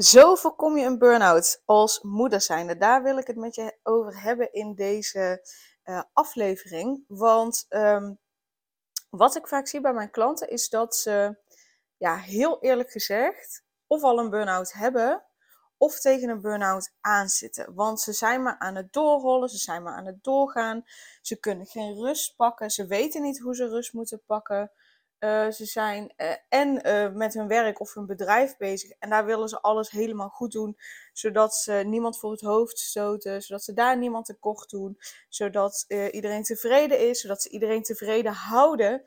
Zo voorkom je een burn-out als moeder zijnde. Daar wil ik het met je over hebben in deze uh, aflevering. Want um, wat ik vaak zie bij mijn klanten is dat ze, ja, heel eerlijk gezegd, of al een burn-out hebben of tegen een burn-out aanzitten. Want ze zijn maar aan het doorrollen, ze zijn maar aan het doorgaan. Ze kunnen geen rust pakken, ze weten niet hoe ze rust moeten pakken. Uh, ze zijn uh, en uh, met hun werk of hun bedrijf bezig. En daar willen ze alles helemaal goed doen. Zodat ze niemand voor het hoofd stoten. Zodat ze daar niemand tekort doen. Zodat iedereen tevreden is. Zodat ze iedereen tevreden houden.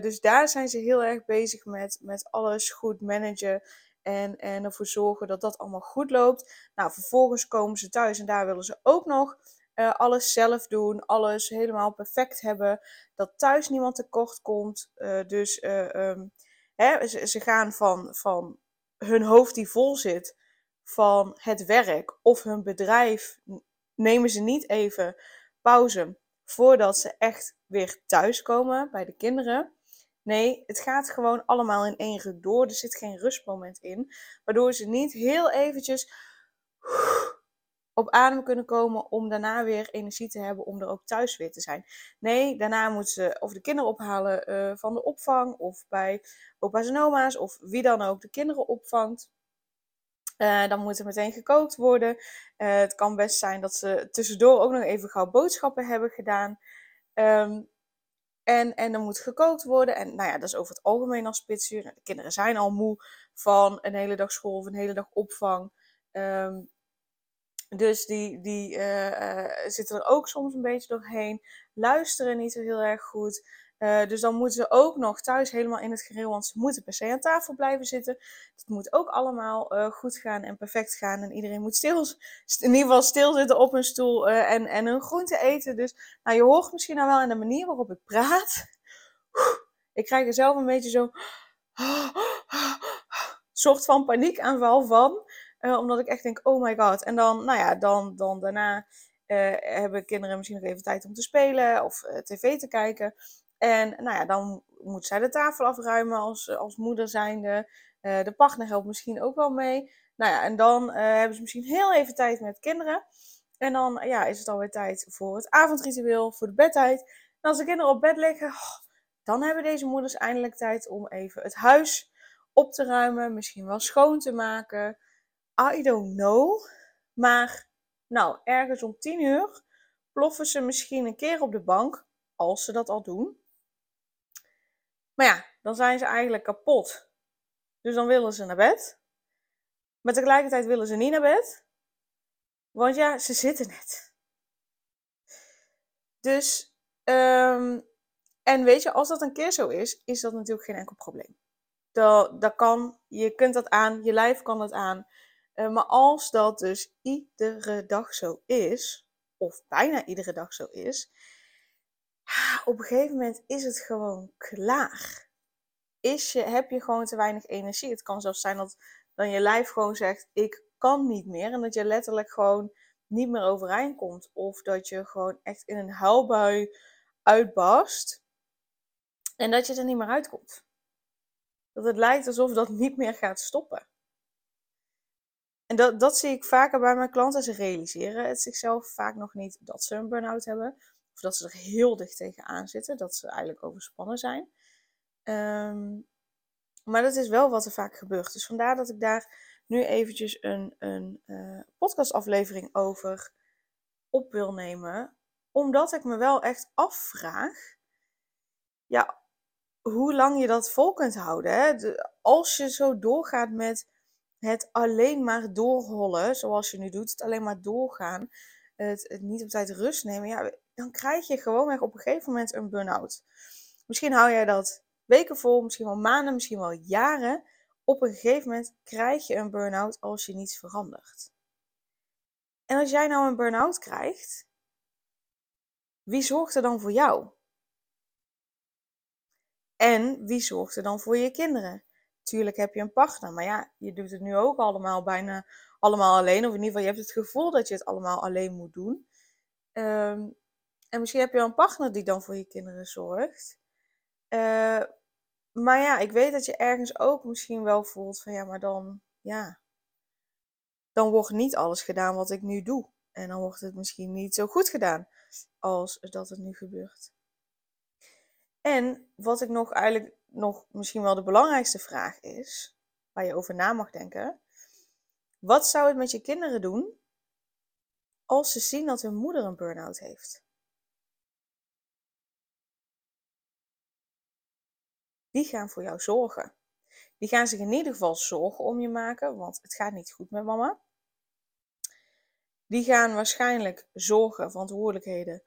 dus daar zijn ze heel erg bezig met, met alles goed managen. En, en ervoor zorgen dat dat allemaal goed loopt. Nou, vervolgens komen ze thuis en daar willen ze ook nog uh, alles zelf doen, alles helemaal perfect hebben, dat thuis niemand tekort komt. Uh, dus uh, um, hè, ze, gaan van, van hun hoofd die vol zit van het werk of hun bedrijf, nemen ze niet even pauze voordat ze echt weer thuiskomen bij de kinderen. Nee, het gaat gewoon allemaal in één ruk door. Er zit geen rustmoment in. Waardoor ze niet heel eventjes op adem kunnen komen om daarna weer energie te hebben om er ook thuis weer te zijn. Nee, daarna moeten ze of de kinderen ophalen uh, van de opvang of bij opa's en oma's of wie dan ook de kinderen opvangt. Uh, dan moet er meteen gekookt worden. Uh, het kan best zijn dat ze tussendoor ook nog even gauw boodschappen hebben gedaan. Um, en, en dan moet gekookt worden. En nou ja, dat is over het algemeen al spitsuur. De kinderen zijn al moe van een hele dag school of een hele dag opvang. Um, dus die, die uh, zitten er ook soms een beetje doorheen. Luisteren niet zo heel erg goed. Uh, dus dan moeten ze ook nog thuis helemaal in het gereel, want ze moeten per se aan tafel blijven zitten. Het moet ook allemaal goed gaan en perfect gaan. En iedereen moet stil, in ieder geval stilzitten op een stoel en, en een groente eten. Dus nou, je hoort misschien nou wel in de manier waarop ik praat. Ik krijg er zelf een beetje zo. soort van paniekaanval van. Uh, omdat ik echt denk, oh my god. En dan, nou ja, dan, dan daarna uh, hebben kinderen misschien nog even tijd om te spelen of uh, tv te kijken. En nou ja, dan moet zij de tafel afruimen als, als moeder zijnde. de partner helpt misschien ook wel mee. Nou ja, en dan hebben ze misschien heel even tijd met kinderen. En dan ja, is het alweer tijd voor het avondritueel, voor de bedtijd. En als de kinderen op bed liggen, oh, dan hebben deze moeders eindelijk tijd om even het huis op te ruimen. Misschien wel schoon te maken. I don't know. Maar nou, ergens om tien uur ploffen ze misschien een keer op de bank, als ze dat al doen. Maar ja, dan zijn ze eigenlijk kapot. Dus dan willen ze naar bed. Maar tegelijkertijd willen ze niet naar bed. Want ja, ze zitten net. Dus, um, en weet je, als dat een keer zo is, is dat natuurlijk geen enkel probleem. Dat, dat kan, je kunt dat aan, je lijf kan dat aan. Uh, maar als dat dus iedere dag zo is, of bijna iedere dag zo is, op een gegeven moment is het gewoon klaar. Is je, heb je gewoon te weinig energie. Het kan zelfs zijn dat dan je lijf gewoon zegt: Ik kan niet meer. En dat je letterlijk gewoon niet meer overeind komt. Of dat je gewoon echt in een huilbui uitbarst. En dat je er niet meer uitkomt. Dat het lijkt alsof dat niet meer gaat stoppen. En dat, dat zie ik vaker bij mijn klanten. Ze realiseren het zichzelf vaak nog niet dat ze een burn-out hebben. Of dat ze er heel dicht tegenaan zitten. Dat ze eigenlijk overspannen zijn. Um, maar dat is wel wat er vaak gebeurt. Dus vandaar dat ik daar nu eventjes een, een uh, podcastaflevering over op wil nemen. Omdat ik me wel echt afvraag. Ja, hoe lang je dat vol kunt houden. Hè? als je zo doorgaat met het alleen maar doorrollen, zoals je nu doet, het alleen maar doorgaan, het, niet op tijd rust nemen, ja, dan krijg je gewoon op een gegeven moment een burn-out. Misschien hou jij dat weken vol, misschien wel maanden, misschien wel jaren, op een gegeven moment krijg je een burn-out als je niets verandert. En als jij nou een burn-out krijgt, wie zorgt er dan voor jou? En wie zorgt er dan voor je kinderen? Tuurlijk heb je een partner, maar ja, je doet het nu ook allemaal bijna allemaal alleen. Of in ieder geval, je hebt het gevoel dat je het allemaal alleen moet doen. Ehm, en misschien heb je wel een partner die dan voor je kinderen zorgt. Uh, maar ja, ik weet dat je ergens ook misschien wel voelt van ja, maar dan, ja, dan wordt niet alles gedaan wat ik nu doe. En dan wordt het misschien niet zo goed gedaan als dat het nu gebeurt. En wat ik nog eigenlijk nog misschien wel de belangrijkste vraag is, waar je over na mag denken. Wat zou het met je kinderen doen als ze zien dat hun moeder een burn-out heeft? Die gaan voor jou zorgen. Die gaan zich in ieder geval zorgen om je maken, want het gaat niet goed met mama. Die gaan waarschijnlijk zorgen, verantwoordelijkheden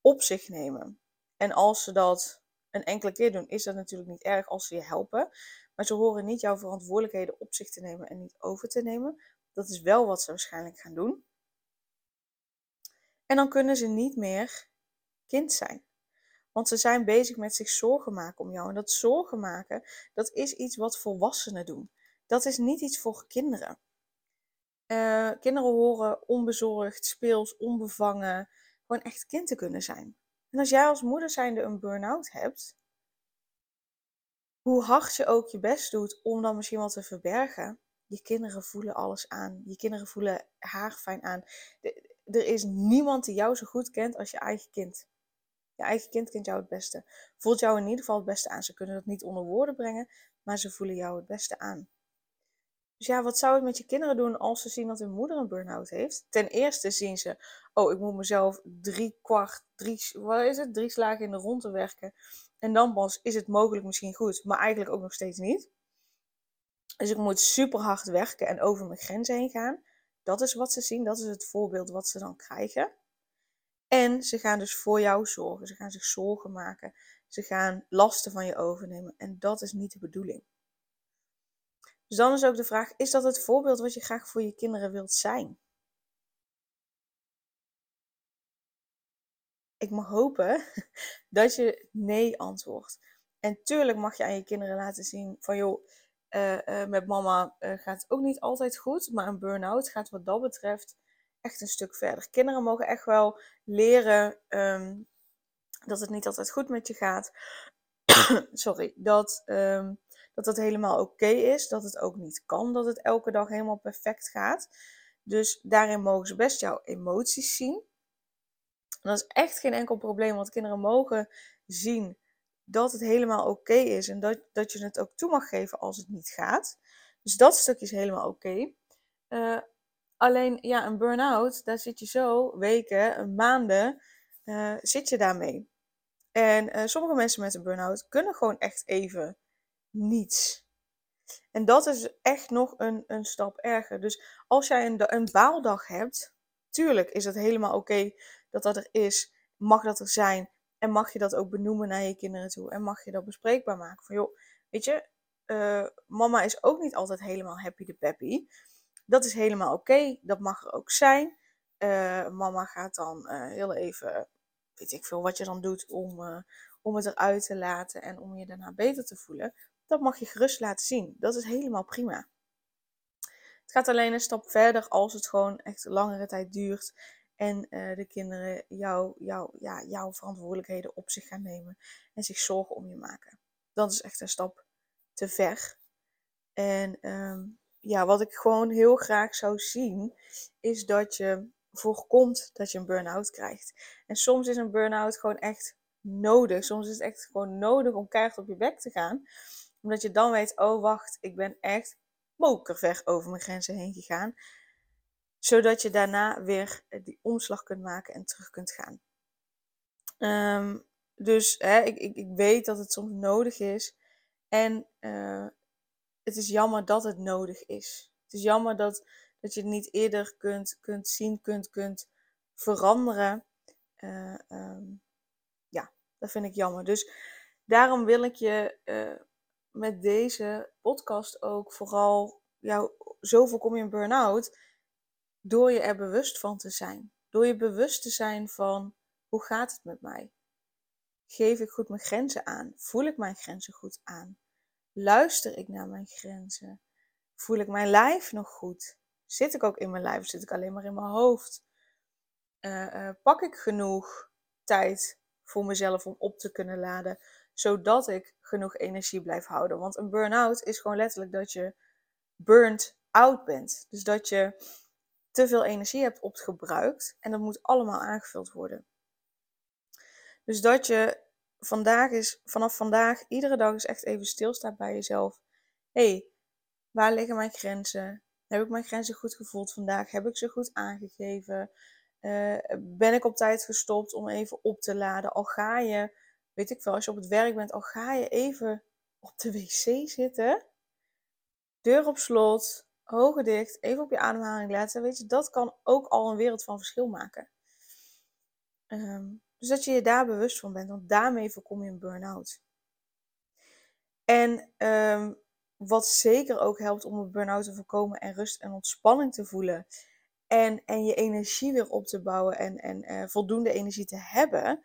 op zich nemen. En als ze dat een enkele keer doen, is dat natuurlijk niet erg als ze je helpen. Maar ze horen niet jouw verantwoordelijkheden op zich te nemen en niet over te nemen. Dat is wel wat ze waarschijnlijk gaan doen. En dan kunnen ze niet meer kind zijn. Want ze zijn bezig met zich zorgen maken om jou. En dat zorgen maken, dat is iets wat volwassenen doen. Dat is niet iets voor kinderen. Uh, kinderen horen onbezorgd, speels, onbevangen, gewoon echt kind te kunnen zijn. En als jij als moeder zijnde een burn-out hebt, hoe hard je ook je best doet om dan misschien wat te verbergen, je kinderen voelen alles aan. Je kinderen voelen haar fijn aan. er is niemand die jou zo goed kent als je eigen kind. Je eigen kind kent jou het beste. Voelt jou in ieder geval het beste aan. Ze kunnen dat niet onder woorden brengen, maar ze voelen jou het beste aan. Dus ja, wat zou het met je kinderen doen als ze zien dat hun moeder een burn-out heeft? Ten eerste zien ze, oh, ik moet mezelf drie kwart, drie, wat is het, drie slagen in de ronde werken. En dan pas is het mogelijk misschien goed, maar eigenlijk ook nog steeds niet. Dus ik moet super hard werken en over mijn grenzen heen gaan. Dat is wat ze zien, dat is het voorbeeld wat ze dan krijgen. En ze gaan dus voor jou zorgen. Ze gaan zich zorgen maken. Ze gaan lasten van je overnemen. En dat is niet de bedoeling. Dus dan is ook de vraag: is dat het voorbeeld wat je graag voor je kinderen wilt zijn? Ik mag hopen dat je nee antwoordt. En tuurlijk mag je aan je kinderen laten zien van joh, uh, uh, met mama uh, gaat het ook niet altijd goed, maar een burn-out gaat wat dat betreft echt een stuk verder. Kinderen mogen echt wel leren um, dat het niet altijd goed met je gaat. Sorry, dat, um, dat het helemaal oké is. Dat het ook niet kan dat het elke dag helemaal perfect gaat. Dus daarin mogen ze best jouw emoties zien. En dat is echt geen enkel probleem, want kinderen mogen zien dat het helemaal oké is en dat, dat je het ook toe mag geven als het niet gaat. Dus dat stukje is helemaal oké. Uh, Alleen ja, een burn-out, daar zit je zo weken, maanden, uh, zit je daarmee. En uh, sommige mensen met een burn-out kunnen gewoon echt even niets. En dat is echt nog een, een stap erger. Dus als jij een, een baaldag hebt, tuurlijk is het helemaal oké dat dat er is. Mag dat er zijn. En mag je dat ook benoemen naar je kinderen toe. En mag je dat bespreekbaar maken. Van joh, weet je, uh, mama is ook niet altijd helemaal happy de peppy. Dat is helemaal oké. Dat mag er ook zijn. Uh, mama gaat dan uh, heel even, weet ik veel wat je dan doet om, om het eruit te laten en om je daarna beter te voelen. Dat mag je gerust laten zien. Dat is helemaal prima. Het gaat alleen een stap verder als het gewoon echt langere tijd duurt en de kinderen jou, jou, ja, jouw verantwoordelijkheden op zich gaan nemen en zich zorgen om je maken. Dat is echt een stap te ver. En um, ja, wat ik gewoon heel graag zou zien, is dat je voorkomt dat je een burn-out krijgt. En soms is een burn-out gewoon echt nodig. Soms is het echt gewoon nodig om keihard op je bek te gaan. Omdat je dan weet, oh wacht, ik ben echt mokerver over mijn grenzen heen gegaan. Zodat je daarna weer die omslag kunt maken en terug kunt gaan. Um, dus hè, ik, ik, ik weet dat het soms nodig is. En uh, het is jammer dat het nodig is. Het is jammer dat, dat je het niet eerder kunt, kunt zien, kunt, kunt veranderen. Uh, um, ja, dat vind ik jammer. Dus daarom wil ik je met deze podcast ook vooral, jou, zo voorkom je een burn-out, door je er bewust van te zijn. Door je bewust te zijn van, hoe gaat het met mij? Geef ik goed mijn grenzen aan? Voel ik mijn grenzen goed aan? Luister ik naar mijn grenzen? Voel ik mijn lijf nog goed? Zit ik ook in mijn lijf of zit ik alleen maar in mijn hoofd? Uh, uh, pak ik genoeg tijd voor mezelf om op te kunnen laden, zodat ik genoeg energie blijf houden? Want een burn-out is gewoon letterlijk dat je burnt out bent. Dus dat je te veel energie hebt opgebruikt en dat moet allemaal aangevuld worden. Dus dat je vandaag is, vanaf vandaag, iedere dag is echt even stilstaat bij jezelf. Hé, hey, waar liggen mijn grenzen? Heb ik mijn grenzen goed gevoeld vandaag? Heb ik ze goed aangegeven? Uh, ben ik op tijd gestopt om even op te laden? Al ga je, weet ik veel, als je op het werk bent, al ga je even op de wc zitten, deur op slot, ogen dicht, even op je ademhaling letten. Weet je, dat kan ook al een wereld van verschil maken. Um, dus dat je je daar bewust van bent, want daarmee voorkom je een burn-out. En um, wat zeker ook helpt om een burn-out te voorkomen en rust en ontspanning te voelen. En, en je energie weer op te bouwen en, en uh, voldoende energie te hebben.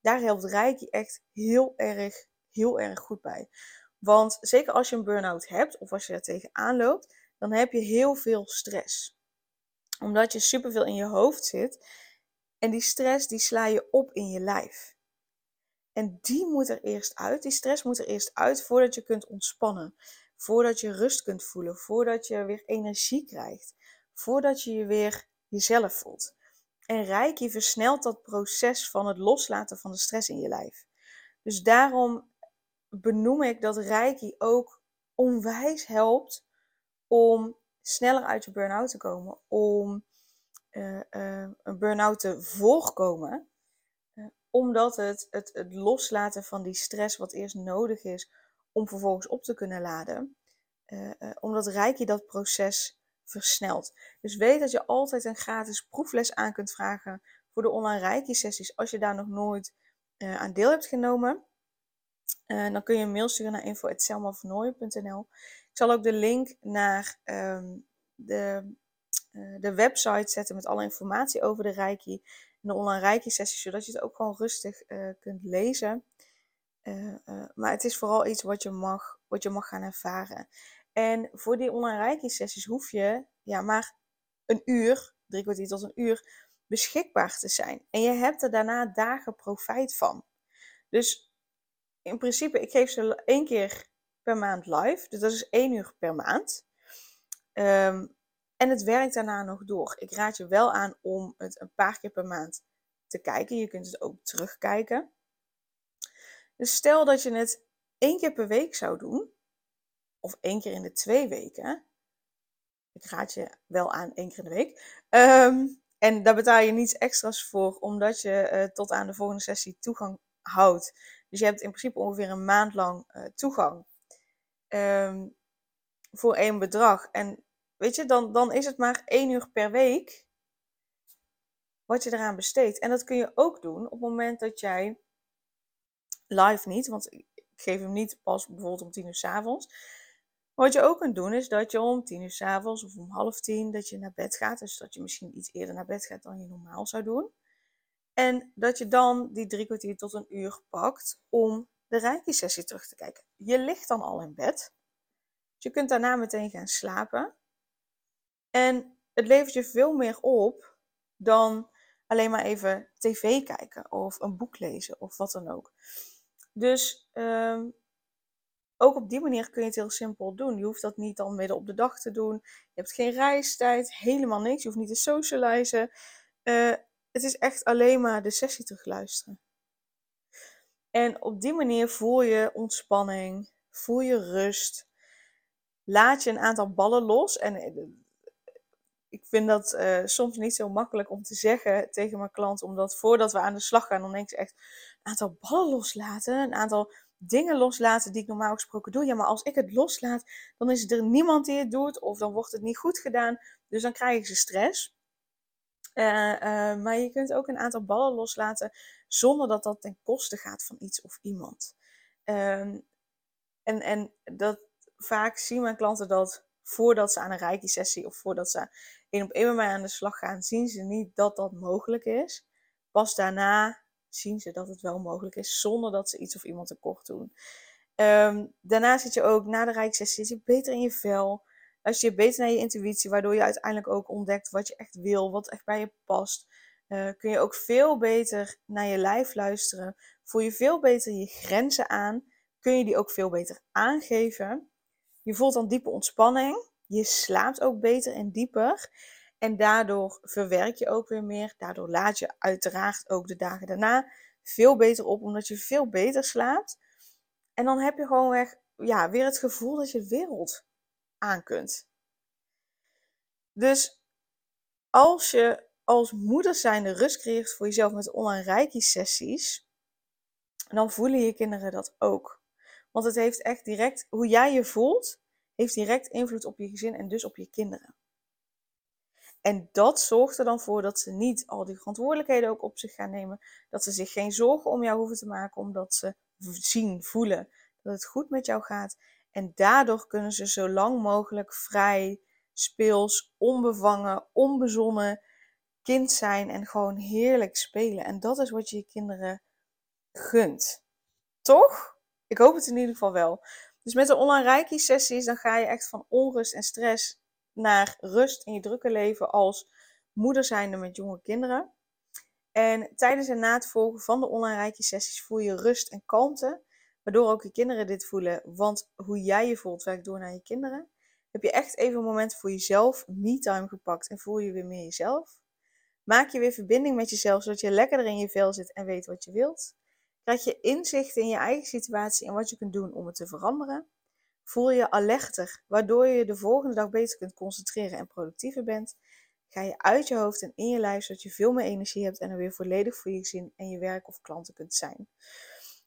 Daar helpt Reiki echt heel erg, heel erg goed bij. Want zeker als je een burn-out hebt of als je er tegenaan loopt, dan heb je heel veel stress. Omdat je superveel in je hoofd zit en die stress die sla je op in je lijf. En die moet er eerst uit. Die stress moet er eerst uit voordat je kunt ontspannen. Voordat je rust kunt voelen. Voordat je weer energie krijgt. Voordat je je weer jezelf voelt. En Reiki versnelt dat proces van het loslaten van de stress in je lijf. Dus daarom benoem ik dat Reiki ook onwijs helpt om sneller uit je burn-out te komen. Om uh, uh, een burn-out te voorkomen. Uh, omdat het, het, het loslaten van die stress wat eerst nodig is om vervolgens op te kunnen laden. omdat Reiki dat proces versnelt. Dus weet dat je altijd een gratis proefles aan kunt vragen voor de online Reiki sessies. Als je daar nog nooit aan deel hebt genomen. dan kun je een mail sturen naar info.selmavernooien.nl Ik zal ook de link naar um, de eh, de website zetten met alle informatie over de Reiki. En de online Reiki sessies, zodat je het ook gewoon rustig kunt lezen. Maar het is vooral iets wat je, mag, wat je mag gaan ervaren. En voor die online sessies hoef je ja, maar een uur, drie kwartier tot een uur, beschikbaar te zijn. En je hebt er daarna dagen profijt van. Dus in principe, ik geef ze één keer per maand live. Dus dat is één uur per maand. Um, en het werkt daarna nog door. Ik raad je wel aan om het een paar keer per maand te kijken. Je kunt het ook terugkijken. Dus stel dat je het één keer per week zou doen, of één keer in de twee weken. Ik raad je wel aan één keer in de week. Ehm, en daar betaal je niets extra's voor, omdat je uh, tot aan de volgende sessie toegang houdt. Dus je hebt in principe ongeveer een maand lang uh, toegang um, voor één bedrag. En Weet je, dan, dan is het maar één uur per week wat je eraan besteedt. En dat kun je ook doen op het moment dat jij live niet, want ik geef hem niet pas bijvoorbeeld om tien uur s avonds. Wat je ook kunt doen is dat je om tien uur s avonds of om half tien dat je naar bed gaat. Dus dat je misschien iets eerder naar bed gaat dan je normaal zou doen. En dat je dan die drie kwartier tot een uur pakt om de reiki-sessie terug te kijken. Je ligt dan al in bed. Dus je kunt daarna meteen gaan slapen. En het levert je veel meer op dan alleen maar even tv kijken of een boek lezen of wat dan ook. Dus um, ook op die manier kun je het heel simpel doen. Je hoeft dat niet dan midden op de dag te doen. Je hebt geen reistijd, helemaal niks. Je hoeft niet te socializen. Uh, het is echt alleen maar de sessie terugluisteren. En op die manier voel je ontspanning, voel je rust. Laat je een aantal ballen los. En eh, ik vind dat uh, soms niet zo makkelijk om te zeggen tegen mijn klant. Omdat voordat we aan de slag gaan, dan denk ik echt een aantal ballen loslaten. Een aantal dingen loslaten die ik normaal gesproken doe. Ja, maar als ik het loslaat, dan is er niemand die het doet. Of dan wordt het niet goed gedaan. Dus dan krijgen ze stress. Uh, uh, maar je kunt ook een aantal ballen loslaten zonder dat dat ten koste gaat van iets of iemand. Uh, En, en dat, vaak zien mijn klanten dat voordat ze aan een reiki-sessie of voordat ze één op één met aan de slag gaan, zien ze niet dat dat mogelijk is. Pas daarna zien ze dat het wel mogelijk is, zonder dat ze iets of iemand tekort doen. Ehm, daarna zit je ook na de je beter in je vel. Als je beter naar je intuïtie, waardoor je uiteindelijk ook ontdekt wat je echt wil, wat echt bij je past. Uh, kun je ook veel beter naar je lijf luisteren. Voel je veel beter je grenzen aan. Kun je die ook veel beter aangeven. Je voelt dan diepe ontspanning. Je slaapt ook beter en dieper. En daardoor verwerk je ook weer meer. Daardoor laat je uiteraard ook de dagen daarna veel beter op, omdat je veel beter slaapt. En dan heb je gewoon weer, ja, weer het gevoel dat je de wereld aan kunt. Dus als je als moeder zijnde rust creëert voor jezelf met online reiki sessies, dan voelen je kinderen dat ook. Want het heeft echt direct, hoe jij je voelt, heeft direct invloed op je gezin en dus op je kinderen. En dat zorgt er dan voor dat ze niet al die verantwoordelijkheden ook op zich gaan nemen. Dat ze zich geen zorgen om jou hoeven te maken, omdat ze zien, voelen dat het goed met jou gaat. En daardoor kunnen ze zo lang mogelijk vrij, speels, onbevangen, onbezonnen kind zijn en gewoon heerlijk spelen. En dat is wat je je kinderen gunt. Toch? Ik hoop het in ieder geval wel. Dus met de online reiki sessies dan ga je echt van onrust en stress naar rust in je drukke leven als moeder zijnde met jonge kinderen. En tijdens en na het volgen van de online reiki sessies voel je rust en kalmte. Waardoor ook je kinderen dit voelen. Want hoe jij je voelt werkt door naar je kinderen. Heb je echt even een moment voor jezelf, me-time gepakt en voel je weer meer jezelf. Maak je weer verbinding met jezelf, zodat je lekkerder in je vel zit en weet wat je wilt. Krijg je inzicht in je eigen situatie en wat je kunt doen om het te veranderen. Voel je alerter, waardoor je de volgende dag beter kunt concentreren en productiever bent. Ga je uit je hoofd en in je lijf, zodat je veel meer energie hebt en er weer volledig voor je gezin en je werk of klanten kunt zijn.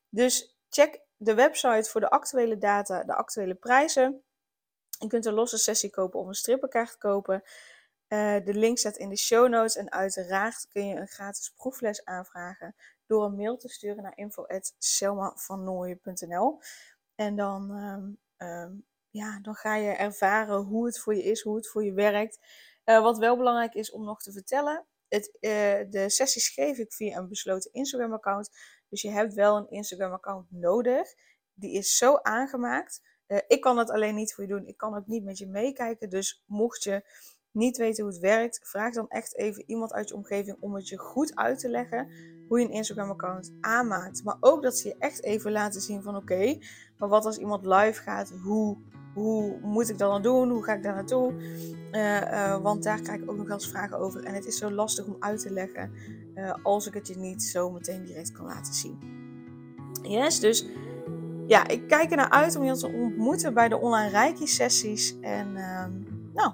Dus check de website voor de actuele data, de actuele prijzen. Je kunt een losse sessie kopen of een strippenkaart kopen. Uh, de link staat in de show notes. En uiteraard kun je een gratis proefles aanvragen door een mail te sturen naar info.selmavannooien.nl. En dan, um, um, ja, dan ga je ervaren hoe het voor je is, hoe het voor je werkt. Uh, wat wel belangrijk is om nog te vertellen. Het, uh, de sessies geef ik via een besloten Instagram-account. Dus je hebt wel een Instagram-account nodig. Die is zo aangemaakt. ik kan het alleen niet voor je doen. Ik kan ook niet met je meekijken. Dus mocht je niet weten hoe het werkt, vraag dan echt even iemand uit je omgeving om het je goed uit te leggen hoe je een Instagram-account aanmaakt. Maar ook dat ze je echt even laten zien van oké, maar wat als iemand live gaat, hoe, hoe moet ik dat dan doen? Hoe ga ik daar naartoe? Uh, uh, want daar krijg ik ook nog wel eens vragen over. En het is zo lastig om uit te leggen uh, als ik het je niet zo meteen direct kan laten zien. Yes, dus ja, ik kijk er naar uit om je te ontmoeten bij de online Reiki-sessies. En ehm, nou,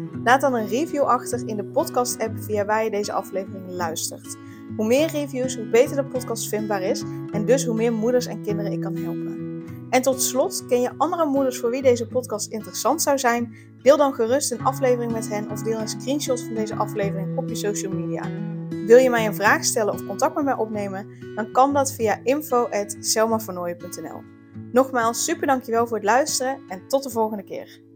Laat dan een review achter in de podcast-app via waar je deze aflevering luistert. Hoe meer reviews, hoe beter de podcast vindbaar is en dus hoe meer moeders en kinderen ik kan helpen. En tot slot, ken je andere moeders voor wie deze podcast interessant zou zijn? Deel dan gerust een aflevering met hen of deel een screenshot van deze aflevering op je social media. Wil je mij een vraag stellen of contact met mij opnemen? Dan kan dat via info.selmavernooien.nl Nogmaals, super dankjewel voor het luisteren en tot de volgende keer.